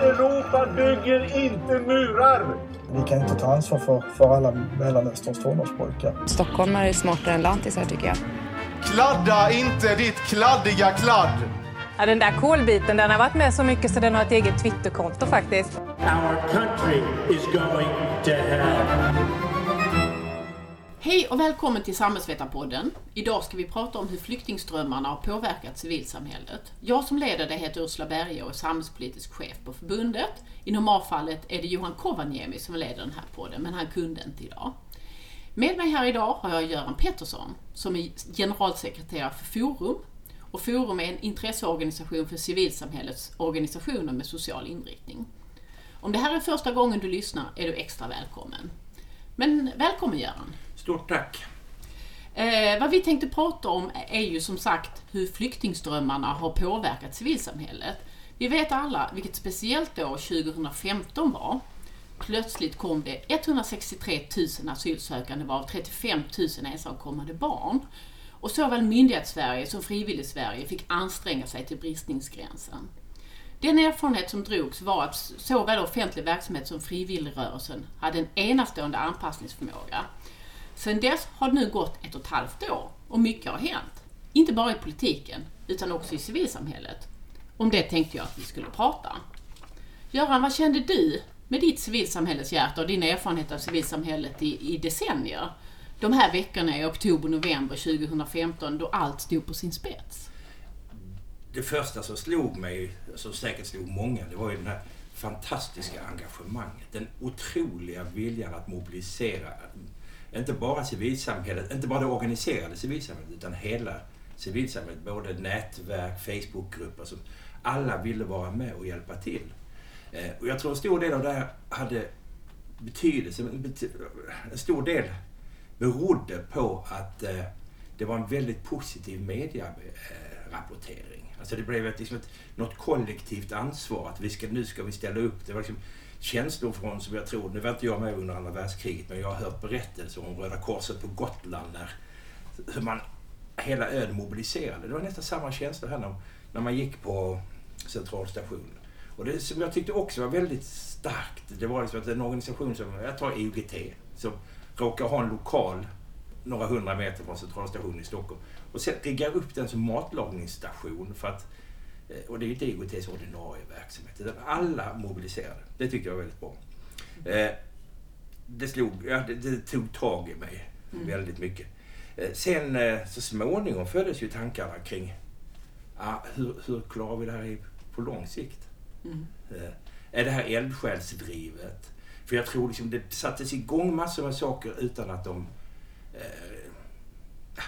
Europa bygger inte murar! Vi kan inte ta ansvar för, för alla Mellanösterns tonårspojkar. Stockholmare är smartare än lantisar tycker jag. Kladda inte ditt kladdiga kladd! Ja, den där kolbiten den har varit med så mycket så den har ett eget Twitterkonto faktiskt. Our country is going to hell. Hej och välkommen till Samhällsvetarpodden. Idag ska vi prata om hur flyktingströmmarna har påverkat civilsamhället. Jag som leder det heter Ursula Berge och är samhällspolitisk chef på förbundet. I normalfallet är det Johan Kovaniemi som leder den här podden, men han kunde inte idag. Med mig här idag har jag Göran Pettersson som är generalsekreterare för Forum. Och Forum är en intresseorganisation för civilsamhällets organisationer med social inriktning. Om det här är första gången du lyssnar är du extra välkommen. Men välkommen Göran! Stort tack! Eh, vad vi tänkte prata om är ju som sagt hur flyktingströmmarna har påverkat civilsamhället. Vi vet alla vilket speciellt år 2015 var. Plötsligt kom det 163 000 asylsökande varav 35 000 ensamkommande barn. Och såväl myndighets-Sverige som frivillig-Sverige fick anstränga sig till bristningsgränsen. Den erfarenhet som drogs var att såväl offentlig verksamhet som frivilligrörelsen hade en enastående anpassningsförmåga. Sedan dess har det nu gått ett och ett halvt år och mycket har hänt. Inte bara i politiken, utan också i civilsamhället. Om det tänkte jag att vi skulle prata. Göran, vad kände du med ditt civilsamhälleshjärta och din erfarenhet av civilsamhället i, i decennier? De här veckorna i oktober-november 2015 då allt stod på sin spets. Det första som slog mig, som säkert slog många, det var ju det här fantastiska engagemanget. Den otroliga viljan att mobilisera inte bara civilsamhället, inte bara det organiserade civilsamhället, utan hela civilsamhället. Både nätverk, Facebookgrupper. Som alla ville vara med och hjälpa till. Eh, och jag tror en stor del av det här hade betydelse. En stor del berodde på att eh, det var en väldigt positiv medierapportering. Alltså det blev ett, liksom ett, något kollektivt ansvar att vi ska, nu ska vi ställa upp. Det var liksom, känslor från, som jag tror, nu var inte jag med under andra världskriget, men jag har hört berättelser om Röda Korset på Gotland där hur man hela ön mobiliserade. Det var nästan samma känsla här när, när man gick på centralstationen. Och det som jag tyckte också var väldigt starkt, det var liksom att en organisation som, jag tar IOGT, som råkar ha en lokal några hundra meter från centralstationen i Stockholm och sen riggar upp den som matlagningsstation för att och det är inte IOGTs ordinarie verksamhet. Utan alla mobiliserade. Det tyckte jag var väldigt bra. Eh, det, slog, ja, det, det tog tag i mig mm. väldigt mycket. Eh, sen så småningom föddes ju tankarna kring ah, hur, hur klarar vi det här på lång sikt? Mm. Är det här eldsjälsdrivet? För jag tror liksom det sattes igång massor med saker utan att de... Eh,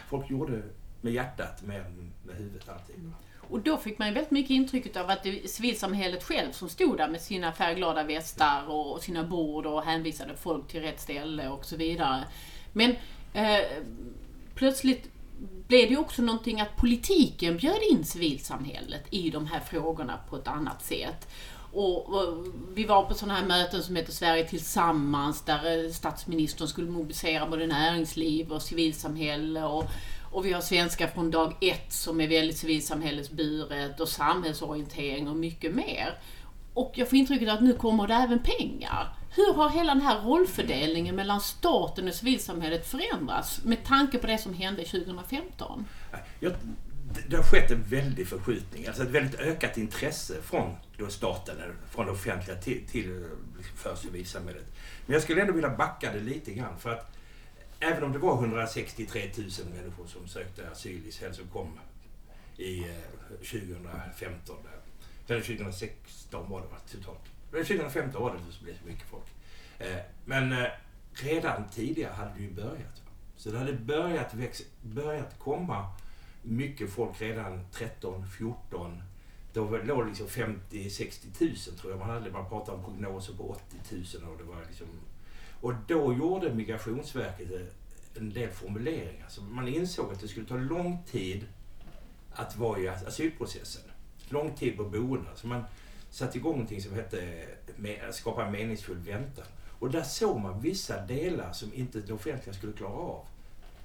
folk gjorde med hjärtat mer än med huvudet alltid. Mm. Och då fick man ju väldigt mycket intrycket av att det civilsamhället själv som stod där med sina färgglada västar och sina bord och hänvisade folk till rätt ställe och så vidare. Men eh, plötsligt blev det ju också någonting att politiken bjöd in civilsamhället i de här frågorna på ett annat sätt. Och, och, vi var på sådana här möten som heter Sverige tillsammans där eh, statsministern skulle mobilisera både näringsliv och civilsamhälle och och vi har svenska från dag ett som är väldigt civilsamhällesburet och samhällsorientering och mycket mer. Och jag får intrycket att nu kommer det även pengar. Hur har hela den här rollfördelningen mellan staten och civilsamhället förändrats med tanke på det som hände 2015? Jag, det har skett en väldig förskjutning, alltså ett väldigt ökat intresse från då staten, från det offentliga till, till liksom, för civilsamhället. Men jag skulle ändå vilja backa det lite grann för att även om det var 163 000 människor som sökte asyl i Sverige som kom i eh, 2015. Eller 2016 var det va, totalt. 2015 var det så blev så mycket folk. Eh, men eh, redan tidigare hade det ju börjat. Så det hade börjat, växa, börjat komma mycket folk redan 13, 14. Då låg det liksom 50-60 000 tror jag man hade. Man pratade om prognoser på 80 000 och det var liksom och då gjorde Migrationsverket eh, en del formuleringar. Så man insåg att det skulle ta lång tid att vara i asylprocessen. Lång tid på boenden. Så man satte igång någonting som hette Skapa en meningsfull väntan. Och där såg man vissa delar som inte det offentliga skulle klara av.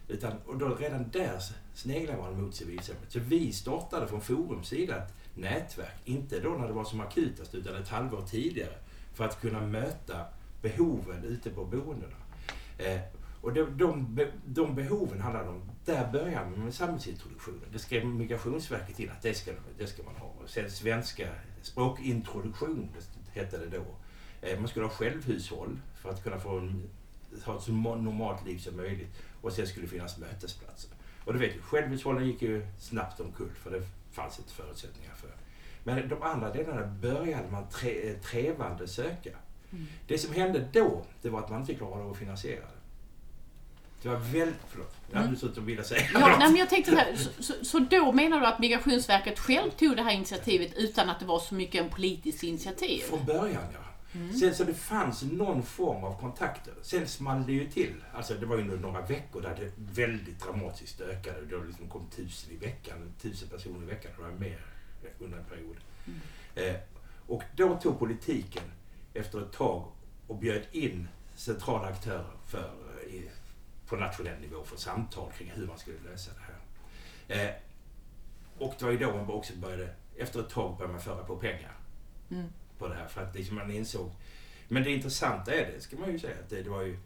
Utan, och då redan där sneglade man mot civilsamhället. Så vi startade från Forums sida ett nätverk, inte då när det var som akutast utan ett halvår tidigare, för att kunna möta behoven ute på boendena. Eh, och de, de, de behoven handlar om, där börjar man med samhällsintroduktionen. Det skrev Migrationsverket in att det ska, det ska man ha. Och sen svenska språkintroduktion hette det då. Eh, man skulle ha självhushåll för att kunna få en, ha ett så normalt liv som möjligt. Och sen skulle det finnas mötesplatser. Och du vet ju, självhushållen gick ju snabbt omkull för det fanns inte förutsättningar för. Men de andra delarna började man tre, eh, trevande söka. Det som hände då, det var att man inte klarade av att finansiera det. Det var väldigt... Förlåt. Jag hade suttit och ville säga Ja, nej, men jag tänkte så, här, så, så, då menar du att Migrationsverket själv tog det här initiativet utan att det var så mycket en politisk initiativ? Från början, ja. Sen så det fanns någon form av kontakter. Sen small det ju till. Alltså det var ju några veckor där det väldigt dramatiskt ökade. Det liksom kom tusen i veckan, tusen personer i veckan. Det var mer under en period. Eh, och då tog politiken efter ett tag och bjöd in centrala aktörer för, i, på nationell nivå för samtal kring hur man skulle lösa det här. Eh, och det var ju då man också började, efter ett tag började man föra på pengar på det här för att liksom man insåg. Men det intressanta är det, ska man ju säga, att det, det var ju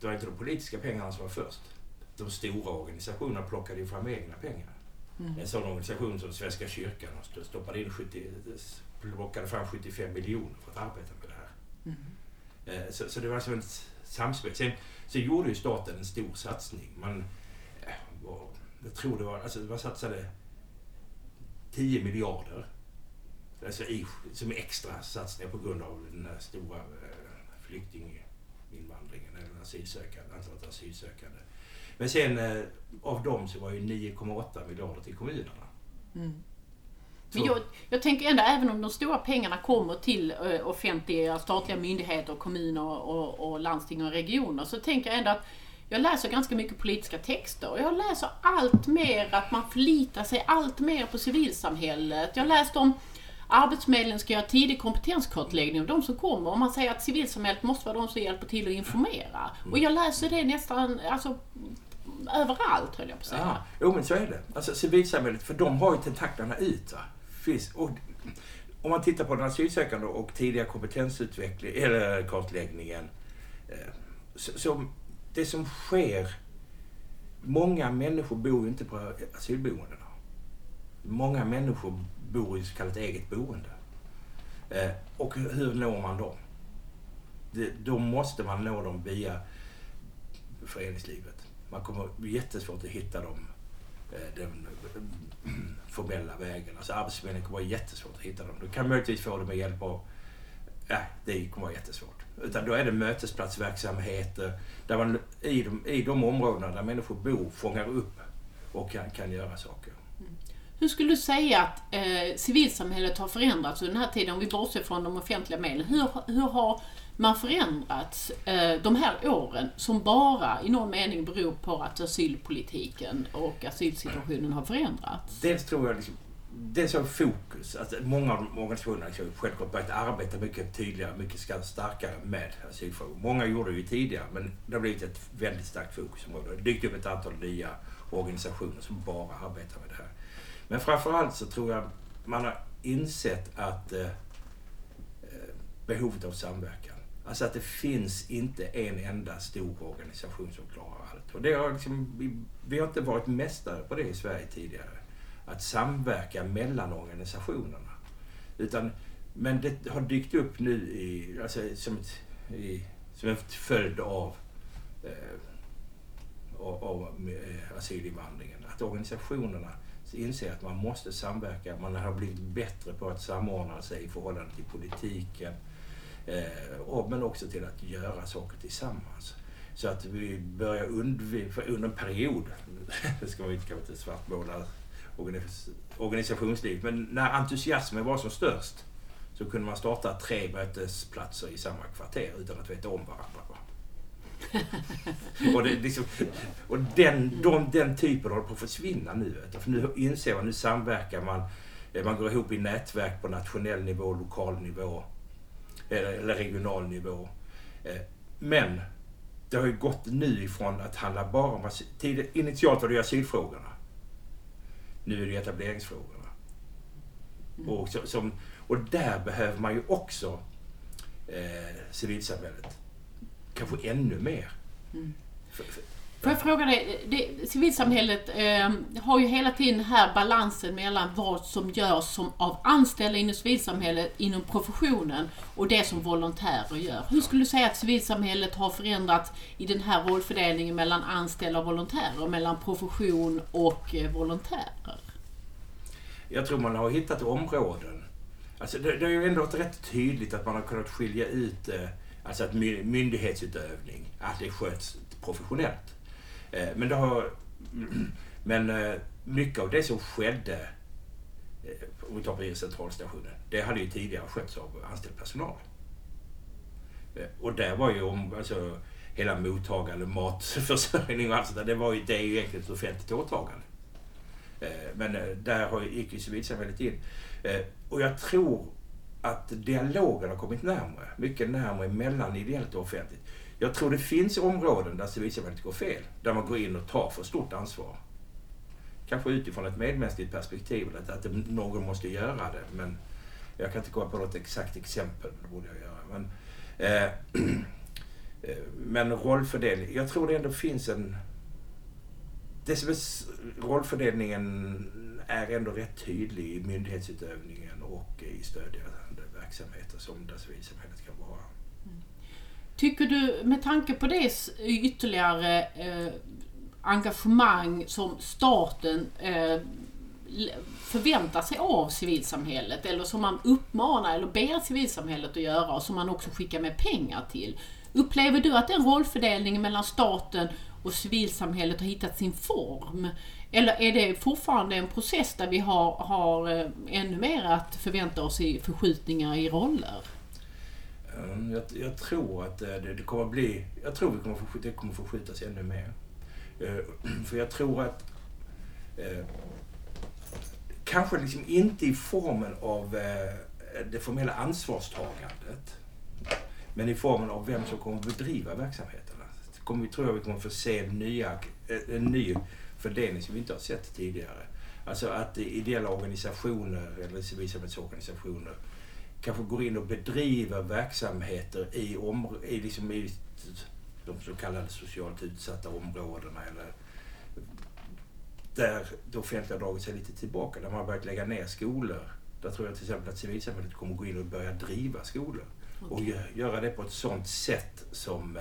det var inte de politiska pengarna som var först. De stora organisationerna plockade ju fram egna pengar. En sån organisation som Svenska kyrkan st- stoppade in 70, plockade fram 75 miljoner för att arbeta med det här. Eh, Så, så det var som ett samspel. Sen så gjorde ju staten en stor satsning. Man, eh, jag tror det var, alltså man satsade 10 miljarder alltså i, som extra satsningar på grund av den här stora eh, flyktinginvandringen, eller asylsökande, antalet asylsökande. Men sen eh, av dem så var ju 9,8 miljarder till kommunerna. Så- Men jag, jag tänker ändå, även om de stora pengarna kommer till eh, offentliga statliga myndigheter, kommuner och, och landsting och regioner, så tänker jag ändå att jag läser ganska mycket politiska texter och jag läser allt mer att man förlitar sig allt mer på civilsamhället. Jag läste om Arbetsförmedlingen ska göra tidig kompetenskartläggning av de som kommer och man säger att civilsamhället måste vara de som hjälper till att informera. Och jag läser det nästan, alltså överallt höll jag på att säga. Ja, jo men så är det. Alltså civilsamhället, för de har ju tentaklerna ut. Va? Finns, och, om man tittar på den asylsökande och tidiga kompetensutveckling, eller kartläggningen. Eh, så, så det som sker, många människor bor ju inte på asylboendena. Många människor bor i så kallat eget boende. Eh, och hur når man dem? Då måste man nå dem via föreningslivet. Man kommer jättesvårt att hitta dem eh, den eh, formella vägen. Alltså Arbetsförmedlingen kommer vara jättesvårt att hitta dem. Du kan möjligtvis få det med hjälp av... Nej, det kommer vara jättesvårt. Utan då är det mötesplatsverksamheter där man i de, i de områdena där människor bor fångar upp och kan, kan göra saker. Hur skulle du säga att eh, civilsamhället har förändrats under den här tiden, om vi bortser från de offentliga medlen? Hur, hur har man förändrats eh, de här åren som bara i någon mening beror på att asylpolitiken och asylsituationen har förändrats? Dels tror jag liksom, dels har fokus, att många av de organisationerna har liksom självklart börjat arbeta mycket tydligare, mycket starkare med asylfrågor. Många gjorde det ju tidigare, men det har blivit ett väldigt starkt fokusområde. Det har dykt upp ett antal nya organisationer som bara arbetar med det här. Men framförallt så tror jag man har insett att eh, eh behovet av samverkan. Alltså att det finns inte en enda stor organisation som klarar allt. Och det har liksom, vi, vi har inte varit mästare på det i Sverige tidigare. Att samverka mellan organisationerna. Utan, men det har dykt upp nu i, alltså, som, ett, i, som en följd av, eh, av, av eh, asylinvandringen. Att organisationerna inser att man måste samverka. Man har blivit bättre på att samordna sig i förhållande till politiken. Eh, men också till att göra saker tillsammans. Så att vi börjar undvika, under en period, det ska man ju kanske inte svartmåla organis- organisationsliv, men när entusiasmen var som störst så kunde man starta tre mötesplatser i samma kvarter utan att veta om varandra. Va? och det, liksom, och den, de, den typen håller på att försvinna nu. För nu inser man, nu samverkar man, eh, man går ihop i nätverk på nationell nivå, lokal nivå eller, regional nivå. Eh, Men det har ju gått nu ifrån att handla bara om... asyl- initialt var det ju asylfrågorna. Nu är det etableringsfrågorna. Och, så, som, och där behöver man ju också eh, civilsamhället. Kanske ännu mer. För, för, Får jag fråga dig, det, civilsamhället eh, har ju hela tiden här balansen mellan vad som görs som av anställda inom civilsamhället, inom professionen och det som volontärer gör. Hur skulle du säga att civilsamhället har förändrats i den här rollfördelningen mellan anställda och volontärer, mellan profession och eh, volontärer? Jag tror man har hittat områden. Alltså det, det är ju ändå rätt tydligt att man har kunnat skilja ut eh, alltså att myndighetsutövning, att det sköts professionellt. Eh, men det har, men eh, mycket av det som skedde, eh, om vi tar på centralstationen, det hade ju tidigare skötts av anställd personal. Och där var ju om, alltså hela mottagande, matförsörjning och allt sånt där, det, var ju, det är ju egentligen ett offentligt åtagande. Men där gick ju civilsamhället in. Och jag tror att dialogen har kommit närmare. Mycket närmare mellan ideellt och offentligt. Jag tror det finns områden där civilsamhället går fel. Där man går in och tar för stort ansvar. Kanske utifrån ett medmänskligt perspektiv. Att, att någon måste göra det. Men jag kan inte komma på något exakt exempel. Det borde jag göra. Men, eh, eh, men rollfördelning. Jag tror det ändå finns en det som är rollfördelningen är ändå rätt tydlig i myndighetsutövningen och i stödjande verksamheter som där civilsamhället kan vara. Tycker du, med tanke på det ytterligare eh, engagemang som staten eh, förväntar sig av civilsamhället eller som man uppmanar eller ber civilsamhället att göra och som man också skickar med pengar till. Upplever du att den rollfördelningen mellan staten och civilsamhället har hittat sin form? Eller är det fortfarande en process där vi har, har eh, ännu mer att förvänta oss i förskjutningar i roller? Mm, jag, jag tror att eh, det, det kommer bli... Jag tror vi kommer få, det kommer förskjutas ännu mer. Eh, för jag tror att... eh, Kanske liksom inte i formen av eh, det formella ansvarstagandet. Men i formen av vem som kommer att bedriva verksamheterna. Det Kommer tror jag vi kommer få se nya, eh, en ny fördelning som vi inte har sett tidigare. Alltså att ideella organisationer eller civilsamhällsorganisationer kanske går in och bedriver verksamheter i, i, liksom i de så kallade socialt utsatta områdena eller där det offentliga dragit sig lite tillbaka, där man har börjat lägga ner skolor. Där tror jag till exempel att civilsamhället kommer gå in och börja driva skolor. Och gö- göra det på ett sånt sätt som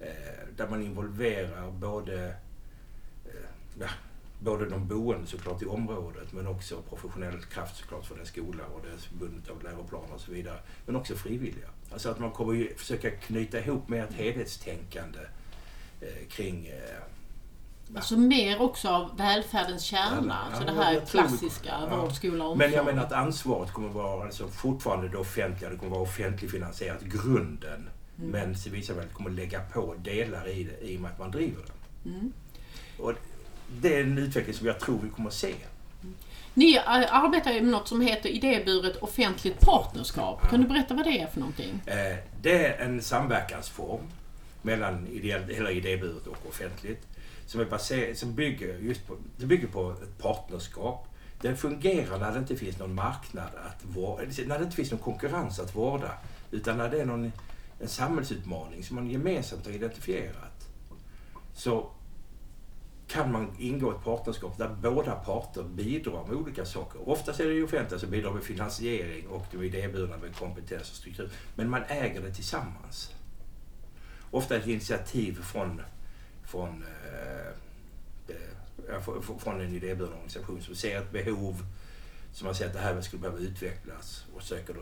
eh, där man involverar både eh, ja, både de boende såklart i området men också professionell kraft såklart för den skola och det är bundet av läroplaner och så vidare. Men också frivilliga. Alltså att man kommer ju försöka knyta ihop med ett helhetstänkande eh, kring eh, Alltså mer också av välfärdens kärna, Ja, alltså det här klassiska, ja. vård, skola, omsorg. Men jag menar att ansvaret kommer vara alltså fortfarande det offentliga, det kommer vara offentligfinansierat, grunden. Mm. Men civilsamhället kommer lägga på delar i det i och med att man driver den. Mm. Och det är en utveckling som jag tror vi kommer att se. Ni arbetar med något som heter idéburet offentligt partnerskap. Kan du berätta vad det är för någonting? Eh, Det är en samverkansform mellan ideell, eller idéburet och offentligt. Som, är baser, som bygger just på, det bygger på ett partnerskap. Den fungerar när det inte finns någon marknad att vårda, när det inte finns någon konkurrens att vårda. Utan när det är någon, en samhällsutmaning som man gemensamt har identifierat. Så kan man ingå ett partnerskap där båda parter bidrar med olika saker. Oftast är det ju offentliga som bidrar med finansiering och de idéburna med kompetens och struktur. Men man äger det tillsammans. Ofta ett initiativ från, från, eh, eh från en idéburen organisation som ser ett behov, som man ser att det här skulle behöva utvecklas och söker då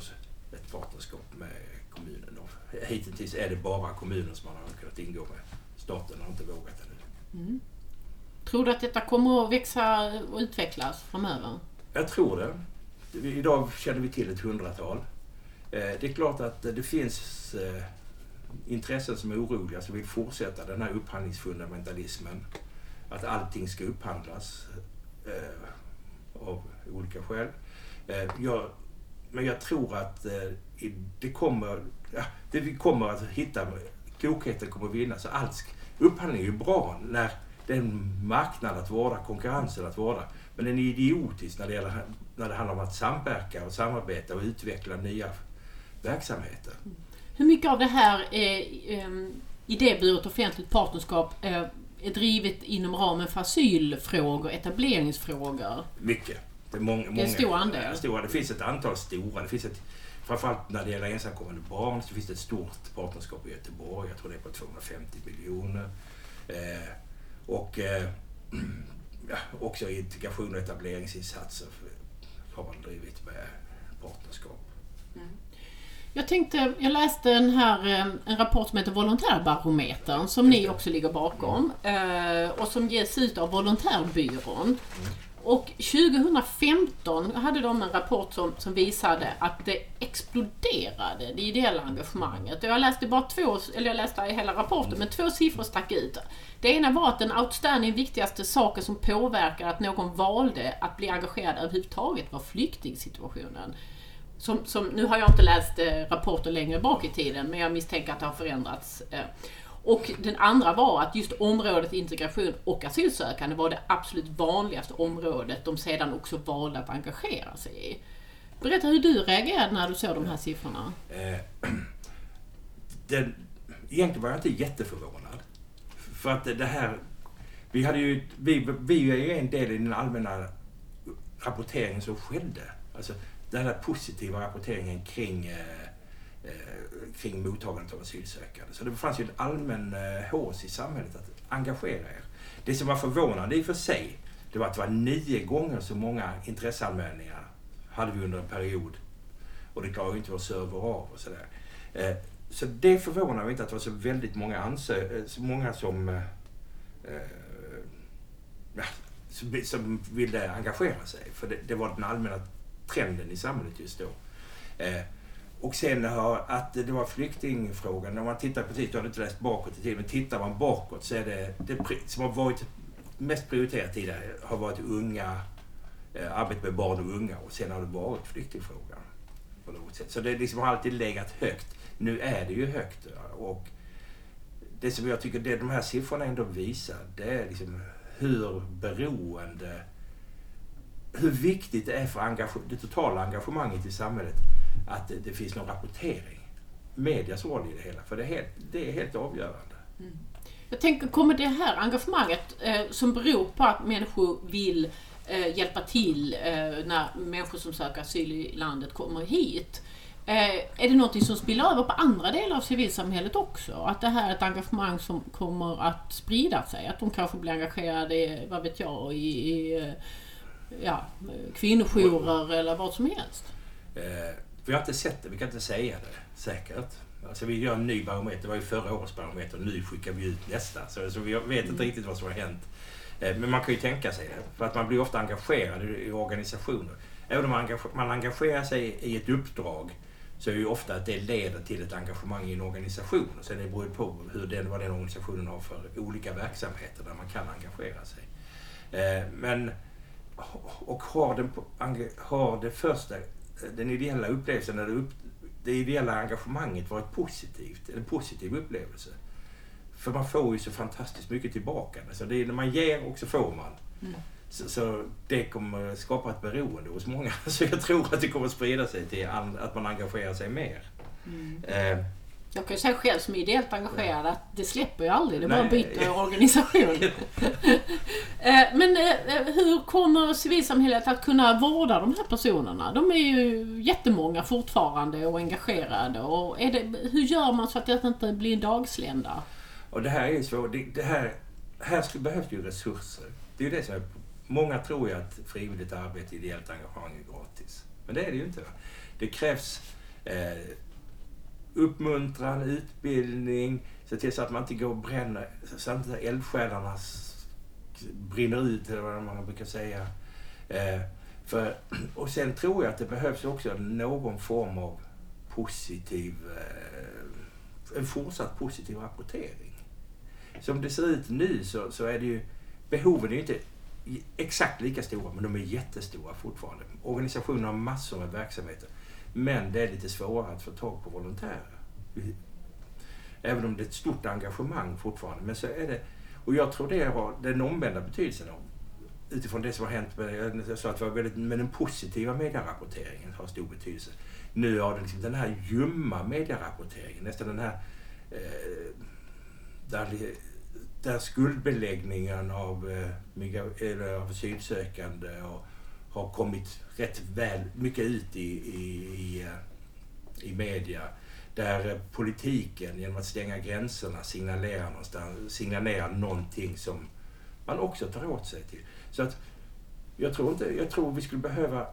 ett partnerskap med kommunen. Hittills är det bara kommunen som man har kunnat ingå med. Staten har inte vågat ännu. Tror du att detta kommer att växa och utvecklas framöver? Jag tror det. Idag känner vi till ett hundratal. Eh, det är klart att det finns eh, intressen som är oroliga som vill fortsätta den här upphandlingsfundamentalismen. Att allting ska upphandlas eh, av olika skäl. Jag, men jag tror att det kommer, det vi kommer att hitta klokheten kommer att vinna. Så allt, upphandling är ju bra när det är en marknad att vårda, konkurrensen att vårda. Men den är idiotisk när det, gäller, när det handlar om att samverka och samarbeta och utveckla nya verksamheter. Hur mycket av det här är eh, idéburet offentligt partnerskap eh, är drivet inom ramen för asylfrågor, etableringsfrågor? Mycket. Det är, många, många, en stor andel. Stora. Det finns ett antal stora. Det finns ett, framförallt när det gäller ensamkommande barn så finns det ett stort partnerskap i Göteborg. Jag tror det är på 250 miljoner. Eh, och eh, ja, också integration och etableringsinsatser har man drivit med partnerskap. Jag tänkte, jag läste en, här, eh, en rapport som heter Volontärbarometern som ni också ligger bakom eh, och som ges ut av Volontärbyrån. Och 2015 hade de en rapport som, som visade att det exploderade, det ideella engagemanget. Och jag läste bara två, eller jag läste hela rapporten, men två siffror stack ut. Det ena var att den outstanding viktigaste saken som påverkar att någon valde att bli engagerad överhuvudtaget var flyktingsituationen. Som, som, nu har jag inte läst eh, rapporten rapporter längre bak i tiden, men jag misstänker att det har förändrats. Eh. Och den andra var att just området integration och asylsökande var det absolut vanligaste området de sedan också valde att engagera sig i. Berätta hur du reagerade när du såg de här siffrorna. Eh, den, egentligen var jag inte jätteförvånad. För att det här... Vi, hade ju, vi, vi är ju en del i den allmänna rapporteringen som skedde. Alltså den här positiva rapporteringen kring, eh, Eh, kring mottagandet av asylsökande. Så det fanns ju en allmän eh, hås i samhället att engagera er. Det som var förvånande i och för sig, det var att det var nio gånger så många intresseanmälningar hade vi under en period. Och det klarar ju inte vår server av och sådär. Eh, så det förvånar mig inte att det var så väldigt många, ansö- så många som, eh, som, som ville engagera sig. För det, det var den allmänna trenden i samhället just då. Eh, och sen har, att det var flyktingfrågan. om man tittar på jag har inte läst bakåt i tiden, men tittar man bakåt så är det, det som har varit mest prioriterat tidigare har varit unga, eh, arbete med barn och unga och sen har det varit flyktingfrågan. På något sätt. Så det liksom har alltid legat högt. Nu är det ju högt. Och det som jag tycker det de här siffrorna ändå visar, det är liksom hur beroende hur viktigt det är för engage- det totala engagemanget i samhället att det, det finns någon rapportering. Medias roll i det hela, för det är helt, det är helt avgörande. Jag tänker, kommer det här engagemanget eh, som beror på att människor vill eh, hjälpa till eh, när människor som söker asyl i landet kommer hit. Eh, är det något som spiller över på andra delar av civilsamhället också? Att det här är ett engagemang som kommer att sprida sig? Att de kanske blir engagerade, vad vet jag, i, i eh, ja, kvinnojourer eller vad som helst? Eh, vi har inte sett det, vi kan inte säga det säkert. Alltså vi gör en ny barometer, det var ju förra årets barometer, nu skickar vi ut nästa. Så, så vi vet inte riktigt vad som har hänt. Eh, men man kan ju tänka sig det, för att man blir ofta engagerad i, organisationer. Även om man, engage, man engagerar sig i ett uppdrag så är ju ofta att det leder till ett engagemang i en organisation. Och sen det beror det på hur den, vad den organisationen har för olika verksamheter där man kan engagera sig. Eh, men och har, den, har det första, den ideella upplevelsen, eller upp, det ideella engagemanget varit positivt, en positiv upplevelse. För man får ju så fantastiskt mycket tillbaka. Så det är när man ger och så får man. Så, så det kommer skapa ett beroende hos många. Så jag tror att det kommer sprida sig till att man engagerar sig mer. Eh, Jag kan ju säga själv som ideellt engagerad att det släpper ju aldrig, det bara Nej. byter organisation. Eh, Men eh, hur kommer civilsamhället att kunna vårda de här personerna? De är ju jättemånga fortfarande och engagerade. Och det, hur gör man så att det inte blir en dagslända? Och det här är svårt. Det, det här, här skulle, behövs ju resurser. Det är det som är, många tror ju att frivilligt arbete, ideellt engagemang är gratis. Men det är det ju inte. Va? Det krävs eh, uppmuntran, utbildning, se till så att man inte går och bränner, så att inte eldsjälarna brinner ut, eller vad man brukar säga. Eh, för, och sen tror jag att det behövs också någon form av positiv, eh, en fortsatt positiv rapportering. Som det ser ut nu så, så är det ju, behoven är ju inte exakt lika stora, men de är jättestora fortfarande. Organisationen har massor med verksamheter. Men det är lite svårare att få tag på volontärer. Även om det är ett stort engagemang fortfarande. Men så är det, och jag tror det har den omvända betydelsen av utifrån det som har hänt med, jag sa att det var väldigt, med den positiva medierapporteringen har stor betydelse. Nu har det liksom den här ljumma medierapporteringen, nästan den här eh, där, där skuldbeläggningen av, eh, av asylsökande och, har kommit rätt väl mycket ut i, i, i, eh, i media. Där eh, politiken genom att stänga gränserna signalerar, någonstans, signalerar någonting som man också tar åt sig till. Så att jag tror, inte, jag tror vi skulle behöva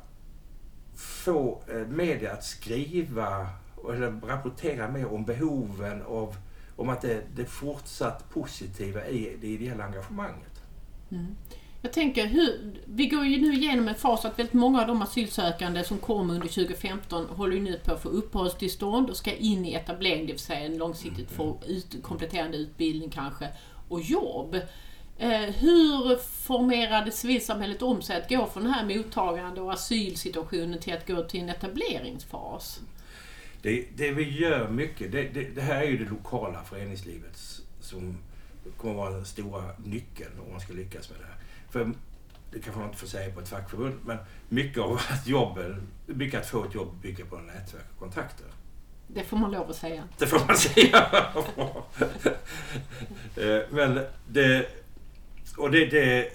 få eh, media att skriva eller rapportera mer om behoven av om att det, det fortsatt positiva i det ideella engagemanget. Mm. Jag tänker, hur, vi går ju nu igenom en fas att väldigt många av de asylsökande som kom under 2015 håller ju nu på att få uppehållstillstånd och ska in i etablering, det vill säga en långsiktigt få ut, kompletterande utbildning kanske, och jobb. Eh, hur formerade civilsamhället om sig att gå från den här mottagande och asylsituationen till att gå till en etableringsfas? Det, det vi gör mycket, det, det, det, här är ju det lokala föreningslivet som kommer vara den stora nyckeln om man ska lyckas med det här. För det kanske man inte får säga på ett fackförbund, men mycket av att jobben, mycket att få ett jobb bygger på nätverk och kontakter. Det får man lov att säga. Det får man säga. Eh, men det, och det, det,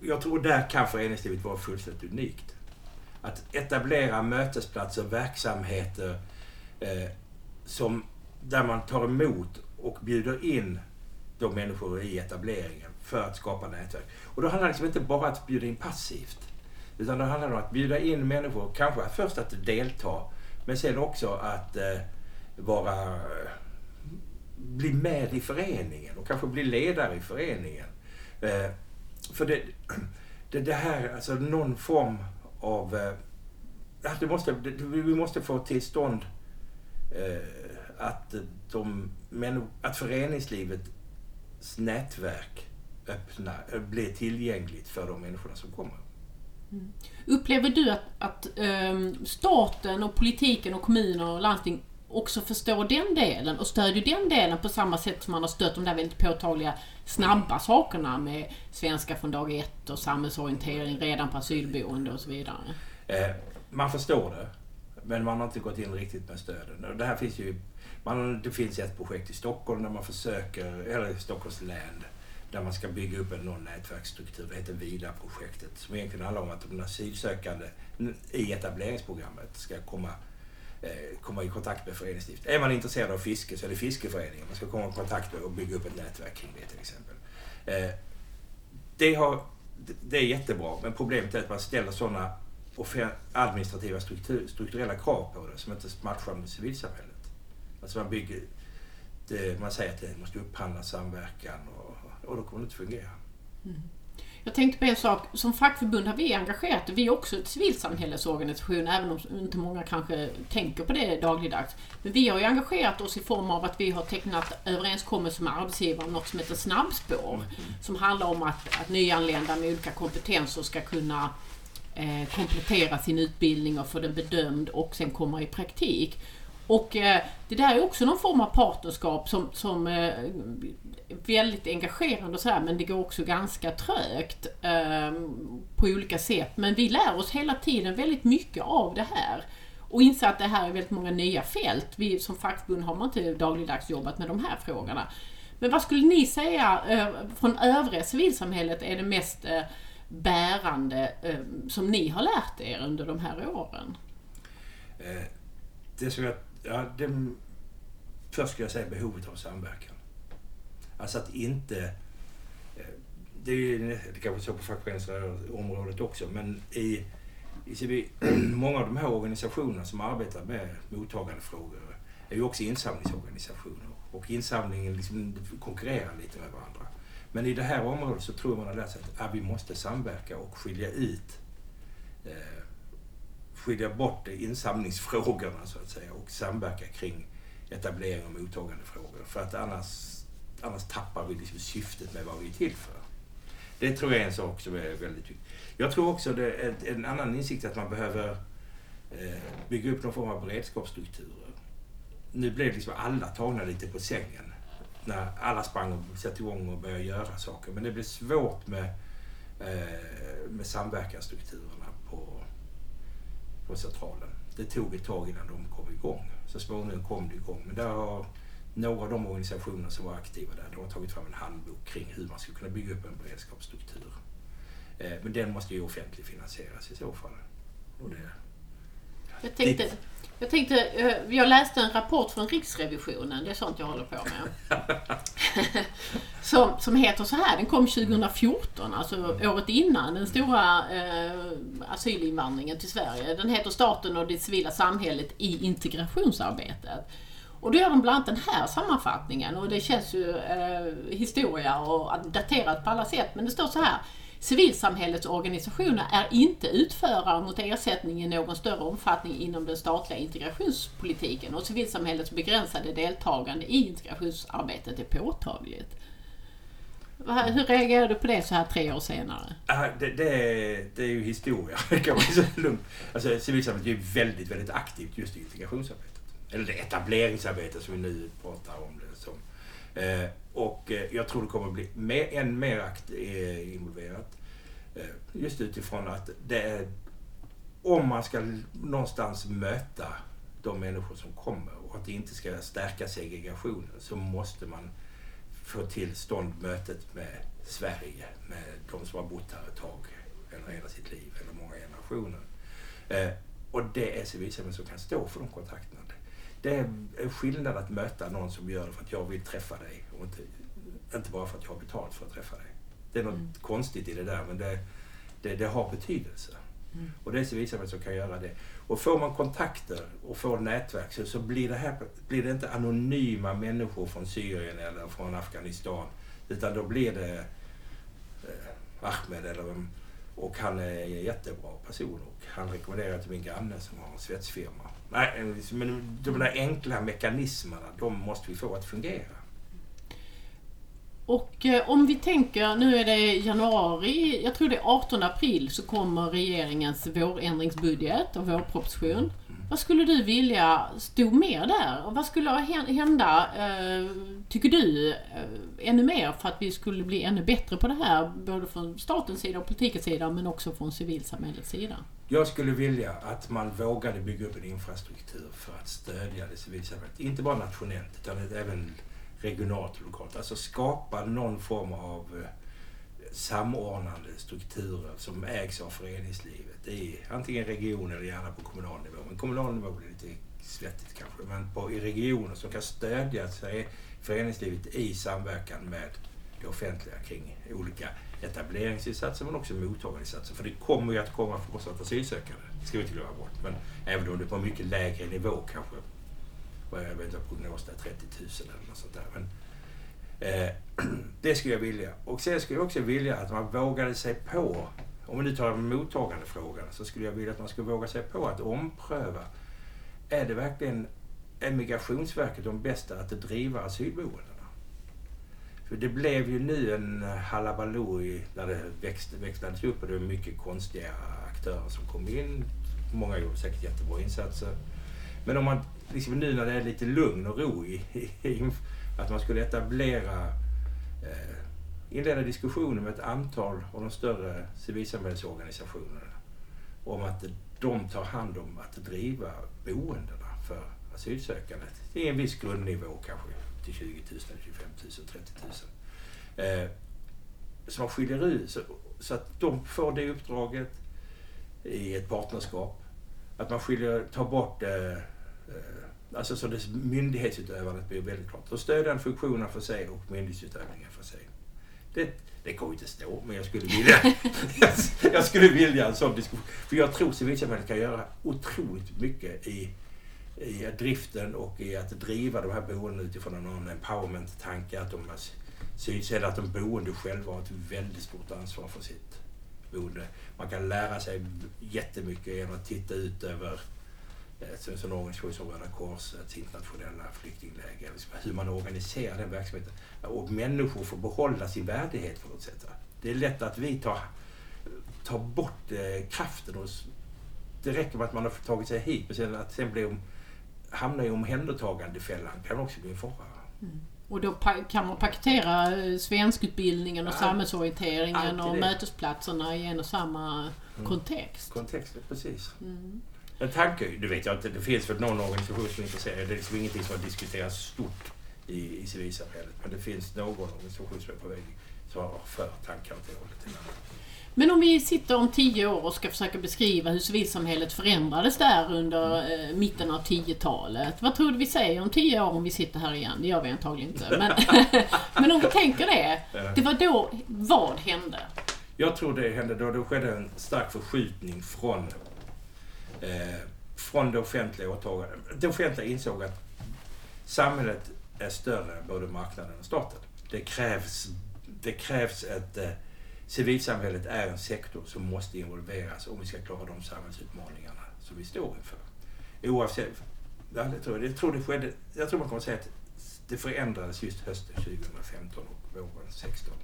jag tror där kan föreningslivet vara fullständigt unikt. Att etablera mötesplatser, verksamheter eh, som, där man tar emot och bjuder in de människor i etableringen för att skapa nätverk. Och då handlar det liksom inte bara om att bjuda in passivt. Utan det handlar om att bjuda in människor, kanske först att delta, men sen också att eh, vara, bli med i föreningen och kanske bli ledare i föreningen. Eh, för det, det, det, här, alltså någon form av... Eh, det måste, det, vi måste få till stånd eh, att, de, att föreningslivets nätverk öppna, blir tillgängligt för de människorna som kommer. Mm. Upplever du att, att um, staten och politiken och kommuner och landsting också förstår den delen och stödjer den delen på samma sätt som man har stött de där väldigt påtagliga snabba sakerna med svenska från dag ett och samhällsorientering redan på asylboende och så vidare? Eh, man förstår det, men man har inte gått in riktigt med stöden. Det här finns ju, man, det finns ett projekt i Stockholm där man försöker, eller i Stockholms län, där man ska bygga upp en någon nätverksstruktur. Det heter VIDA-projektet som egentligen handlar om att de asylsökande i etableringsprogrammet ska komma Eh, komma i kontakt med föreningslivet. Är man intresserad av fiske så är det fiskeföreningen man ska komma i kontakt med och bygga upp ett nätverk kring det till exempel. Eh, det, har, det är jättebra, men problemet är att man ställer sådana administrativa struktur, strukturella krav på det som inte matchar med civilsamhället. Alltså man bygger, det, man säger att det måste upphandla samverkan och, då kommer det inte fungera. Mm. Jag tänkte på en sak, som fackförbund har vi engagerat vi är också ett civilsamhällesorganisation, även om inte många kanske tänker på det dagligdags. Men vi har ju engagerat oss i form av att vi har tecknat överenskommelser med arbetsgivare om något som heter snabbspår. Mm. Som handlar om att, att nyanlända med olika kompetenser ska kunna eh, komplettera sin utbildning och få den bedömd och sen komma i praktik. Och eh, det där är också någon form av partnerskap som, som eh, väldigt engagerande och så här, men det går också ganska trögt eh, på olika sätt. Men vi lär oss hela tiden väldigt mycket av det här. Och inser att det här är väldigt många nya fält. Vi som fackförbund har man inte dagligdags jobbat med de här frågorna. Men vad skulle ni säga eh, från övriga civilsamhället är det mest eh, bärande eh, som ni har lärt er under de här åren? Eh, det som jag, ja, det, först skulle jag säga behovet av samverkan. Alltså att inte... Eh, det är ju det kanske så på fackföreningsområdet också, men i, i många av de här organisationerna som arbetar med mottagandefrågor är ju också insamlingsorganisationer. Och insamlingen liksom konkurrerar lite med varandra. Men i det här området så tror jag man har lärt sig att ja, vi måste samverka och skilja ut eh, skilja bort insamlingsfrågorna så att säga och samverka kring etablering och mottagandefrågor. För att annars annars tappar vi liksom syftet med vad vi är till för. Det tror jag är en sak som är väldigt viktig. Jag tror också det är en annan insikt att man behöver eh, bygga upp någon form av beredskapsstrukturer. nu blev liksom alla tagna lite på sängen. När alla sprang och satte igång och började göra saker. Men det blev svårt med, eh, med samverkansstrukturerna på, på centralen. Det tog ett tag innan de kom igång. Så småningom kom det igång. Men där har några av de organisationer som var aktiva där, de har tagit fram en handbok kring hur man ska kunna bygga upp en beredskapsstruktur. Eh, men den måste ju offentligt finansieras i så fall. Och det, jag tänkte, jag tänkte, eh, jag läste en rapport från Riksrevisionen, det är sånt jag håller på med. som, som heter så här, den kom 2014, alltså året innan den stora eh, asylinvandringen till Sverige. Den heter Staten och det civila samhället i integrationsarbetet. Och då gör de bland annat den här sammanfattningen och det känns ju eh, historia och daterat på alla sätt. Men det står så här. Civilsamhällets organisationer är inte utförare mot ersättning i någon större omfattning inom den statliga integrationspolitiken och civilsamhällets begränsade deltagande i integrationsarbetet är påtagligt. Hur reagerar du på det så här tre år senare? Det, det, är, det är ju historia, kan man säga lugnt. Alltså, civilsamhället är ju väldigt, väldigt aktivt just i integrationsarbetet. Eller det etableringsarbete som vi nu pratar om det som. Eh, och Eh, jag tror det kommer bli mer, än mer akt, eh, involverat. Eh, just utifrån att det är, om man ska någonstans möta de människor som kommer och att det inte ska stärka segregationen så måste man få till stånd mötet med Sverige, med de som har bott här ett tag, eller hela sitt liv, eller många generationer. Och det är civilsamhället som kan stå för de kontakterna. Det är en skillnad att möta någon som gör det för att jag vill träffa dig och inte, inte bara för att jag har betalt för att träffa dig. Det är något Mm. konstigt i det där, men det, det, det har betydelse. Mm. Och det är civilsamhället som kan göra det. Och får man kontakter och får nätverk så, så blir, det här, blir det inte anonyma människor från Syrien eller från Afghanistan. Utan då blir det eh, Ahmed eller vem. Och han är en jättebra person och han rekommenderar till min granne som har en svetsfirma. Nej, men de där enkla mekanismerna, de måste vi få att fungera. Och eh, om vi tänker, nu är det januari, jag tror det är 18 april så kommer regeringens vårändringsbudget och vårproposition. Vad skulle du vilja stod mer där? Och vad skulle hända, eh, tycker du, eh, ännu mer för att vi skulle bli ännu bättre på det här? Både från statens sida och politikens sida men också från civilsamhällets sida. Jag skulle vilja att man vågade bygga upp en infrastruktur för att stödja det civilsamhället. Inte bara nationellt utan även regionalt och lokalt. Alltså skapa någon form av eh, samordnande strukturer som ägs av föreningslivet i antingen region eller gärna på kommunal nivå. Men kommunal nivå blir lite svettigt kanske. Men på, i regioner som kan stödja sig, föreningslivet i samverkan med det offentliga kring olika etableringsinsatser men också mottagarinsatser. För det kommer ju att komma fortsatt asylsökande. Det ska vi inte glömma bort. Men även om det är på en mycket lägre nivå kanske. Vad jag vet inte vad prognosen är, 30 000 eller något sånt där. Men, eh, det skulle jag vilja. Och sen skulle jag också vilja att man vågade sig på, om vi nu tar mottagandefrågan, så skulle jag vilja att man skulle våga sig på att ompröva. Är det verkligen, är Migrationsverket de bästa att driva asylboendena? För det blev ju nu en halabaloo när det växte, växlades upp och det var mycket konstiga aktörer som kom in. Många gjorde säkert jättebra insatser. Men om man, liksom nu när det är lite lugn och ro i, i att man skulle etablera, eh, inleda diskussioner med ett antal av de större civilsamhällesorganisationerna om att de tar hand om att driva boendena för asylsökande till en viss grundnivå kanske till 20 000, 25 000, 30 000. Eh, så skiljer ut så, så att de får det uppdraget i ett partnerskap. Att man skiljer, tar bort eh, Alltså så det myndighetsutövandet blir väldigt klart. Och stödjande funktioner för sig och myndighetsutövningen för sig. Det, det kommer inte stå, men jag skulle vilja jag skulle vilja en sån diskussion. För jag tror civilsamhället kan göra otroligt mycket i, i driften och i att driva de här boendena utifrån en empowerment-tanke. Att de syns eller att de boende själva har ett väldigt stort ansvar för sitt boende. Man kan lära sig jättemycket genom att titta ut över eh, en sån organisation som Röda Korsets internationella flyktingläger. Hur man organiserar den verksamheten. Och människor får behålla sin värdighet på något sätt. Det är lätt att vi tar, tar bort eh, kraften hos... Det räcker med att man har tagit sig hit, men sen, att sen blir de hamna i omhändertagandefällan kan också bli en fara. Och då kan man paketera eh, svenskutbildningen och Ja, samhällsorienteringen och det. mötesplatserna i en och samma kontext. Kontexten, precis. Mm. En tanke, du vet jag inte, det finns väl någon organisation som är intresserad. Det är liksom ingenting som har diskuterats stort i, i civilsamhället. Men det finns någon organisation som är på väg som har för tankar åt det hållet. Men om vi sitter om tio år och ska försöka beskriva hur civilsamhället förändrades där under eh, mitten av 10-talet. Vad tror du vi säger om tio år om vi sitter här igen? Det gör vi antagligen inte. Men, men om vi tänker det. Det var då, vad hände? Jag tror det hände då det skedde en stark förskjutning från, eh, från det offentliga åtagandet. Det offentliga insåg att samhället är större än både marknaden och staten. Det krävs, det krävs ett... Eh, civilsamhället är en sektor som måste involveras om vi ska klara de samhällsutmaningarna som vi står inför. Oavsett... jag tror jag, jag, tror det skedde, jag tror man kommer säga att det förändrades just hösten 2015 och våren 2016.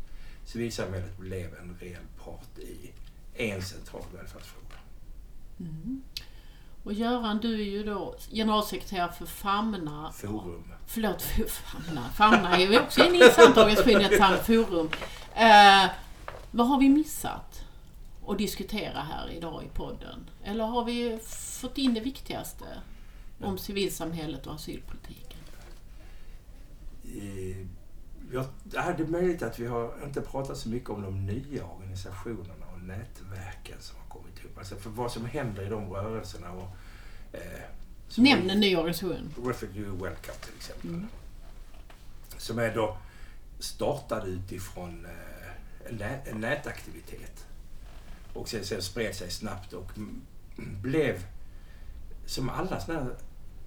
Civilsamhället blev en reell part i en central välfärdsfråga. Och Göran, du är ju då generalsekreterare för Famna. Forum. Förlåt, F- Famna. Famna är ju också en intressant organisation ett sant forum. Eh, vad har vi missat att diskutera här idag i podden? Eller har vi fått in det viktigaste om civilsamhället och asylpolitiken? Eh, Jag, ja, det är möjligt att vi har inte pratat så mycket om de nya organisationerna och nätverken som har kommit upp. Alltså för vad som händer i de rörelserna. Och, eh, Nämn en ny organisation. Refugee Welcome till exempel. Som är då startad utifrån eh, en, nä, en nätaktivitet. Och sen, sen spred sig snabbt och blev som alla sådana här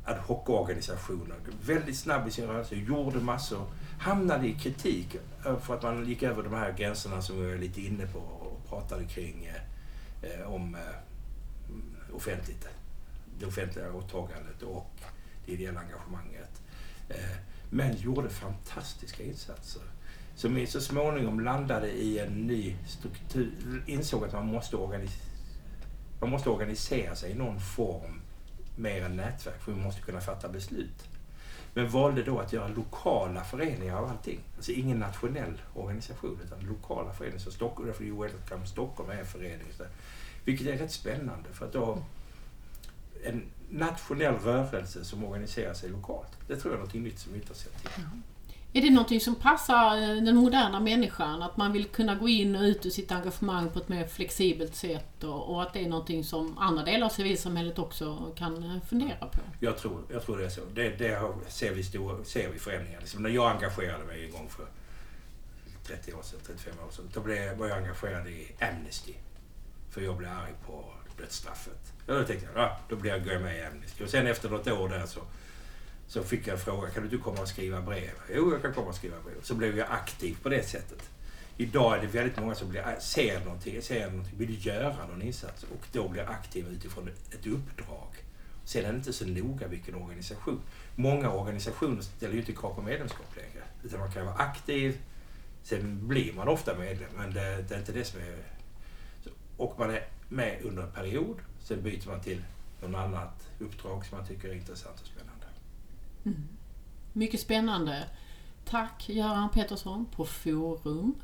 ad hoc-organisationer väldigt snabb i sin rörelse, gjorde massor, hamnade i kritik för att man gick över de här gränserna som vi var lite inne på och pratade kring eh, Eh, om eh, offentligt, det offentliga åtagandet och det ideella engagemanget. Eh, men gjorde fantastiska insatser som i- så småningom landade i en ny struktur, insåg att man måste, organis- man måste organisera sig i någon form mer än nätverk för vi måste kunna fatta beslut. Men valde då att göra lokala föreningar av allting. Alltså ingen nationell organisation utan lokala föreningar. Så Stockholm, därför är Welcome Stockholm är en förening. Så, vilket är rätt spännande för att då en nationell rörelse som organiserar sig lokalt. Det tror jag är något nytt som vi inte har sett tidigare. Är det någonting som passar eh, den moderna människan? Att man vill kunna gå in och ut ur sitt engagemang på ett mer flexibelt sätt och, och att det är någonting som andra delar av civilsamhället också kan eh, fundera på? Jag tror, jag tror det är så. Det, det ser, vi stora, ser vi förändringar. Liksom när jag engagerade mig en gång för 30 år sedan, 35 år sedan, då blev, var jag engagerad i Amnesty. För jag blev arg på dödsstraffet. Då tänkte jag, då blir jag, går jag med i Amnesty. Och sen efter något år där så, så fick jag en fråga, kan du inte komma och skriva brev? Jo, jag kan komma och skriva brev. Så blev jag aktiv på det sättet. Idag är det väldigt många som blir, äh, ser någonting, ser någonting, vill göra någon insats och då blir aktiva utifrån ett uppdrag. Sen är det inte så noga vilken organisation. Många organisationer ställer ju inte krav på medlemskap längre. Utan man kan vara aktiv, sen blir man ofta medlem, men det, det är inte det som är... Och man är med under en period, sen byter man till någon annat uppdrag som man tycker är intressant och spännande. Mycket spännande. Tack Göran Pettersson på Forum.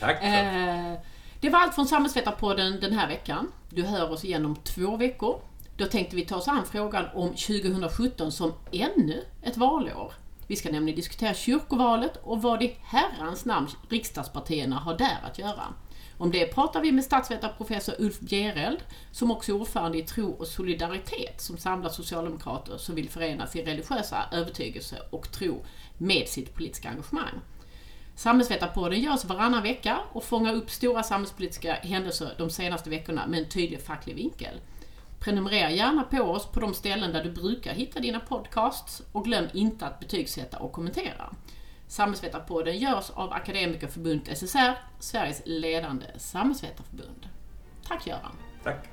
Tack! Eh, det var allt från Samhällsvetarpodden den här veckan. Du hör oss igen om två veckor. Då tänkte vi ta oss an frågan om 2017 som ännu ett valår. Vi ska nämligen diskutera kyrkovalet och vad i herrans namn riksdagspartierna har där att göra. Om det pratar vi med statsvetarprofessor Ulf Bjereld, som också är ordförande i Tro och solidaritet, som samlar socialdemokrater som vill förena sin religiösa övertygelse och tro med sitt politiska engagemang. Samhällsvetarpodden görs varannan vecka och fångar upp stora samhällspolitiska händelser de senaste veckorna med en tydlig facklig vinkel. Prenumerera gärna på oss på de ställen där du brukar hitta dina podcasts och glöm inte att betygsätta och kommentera. Samhällsvetarpodden görs av Akademikerförbundet SSR, Sveriges ledande samhällsvetarförbund. Tack Göran! Tack!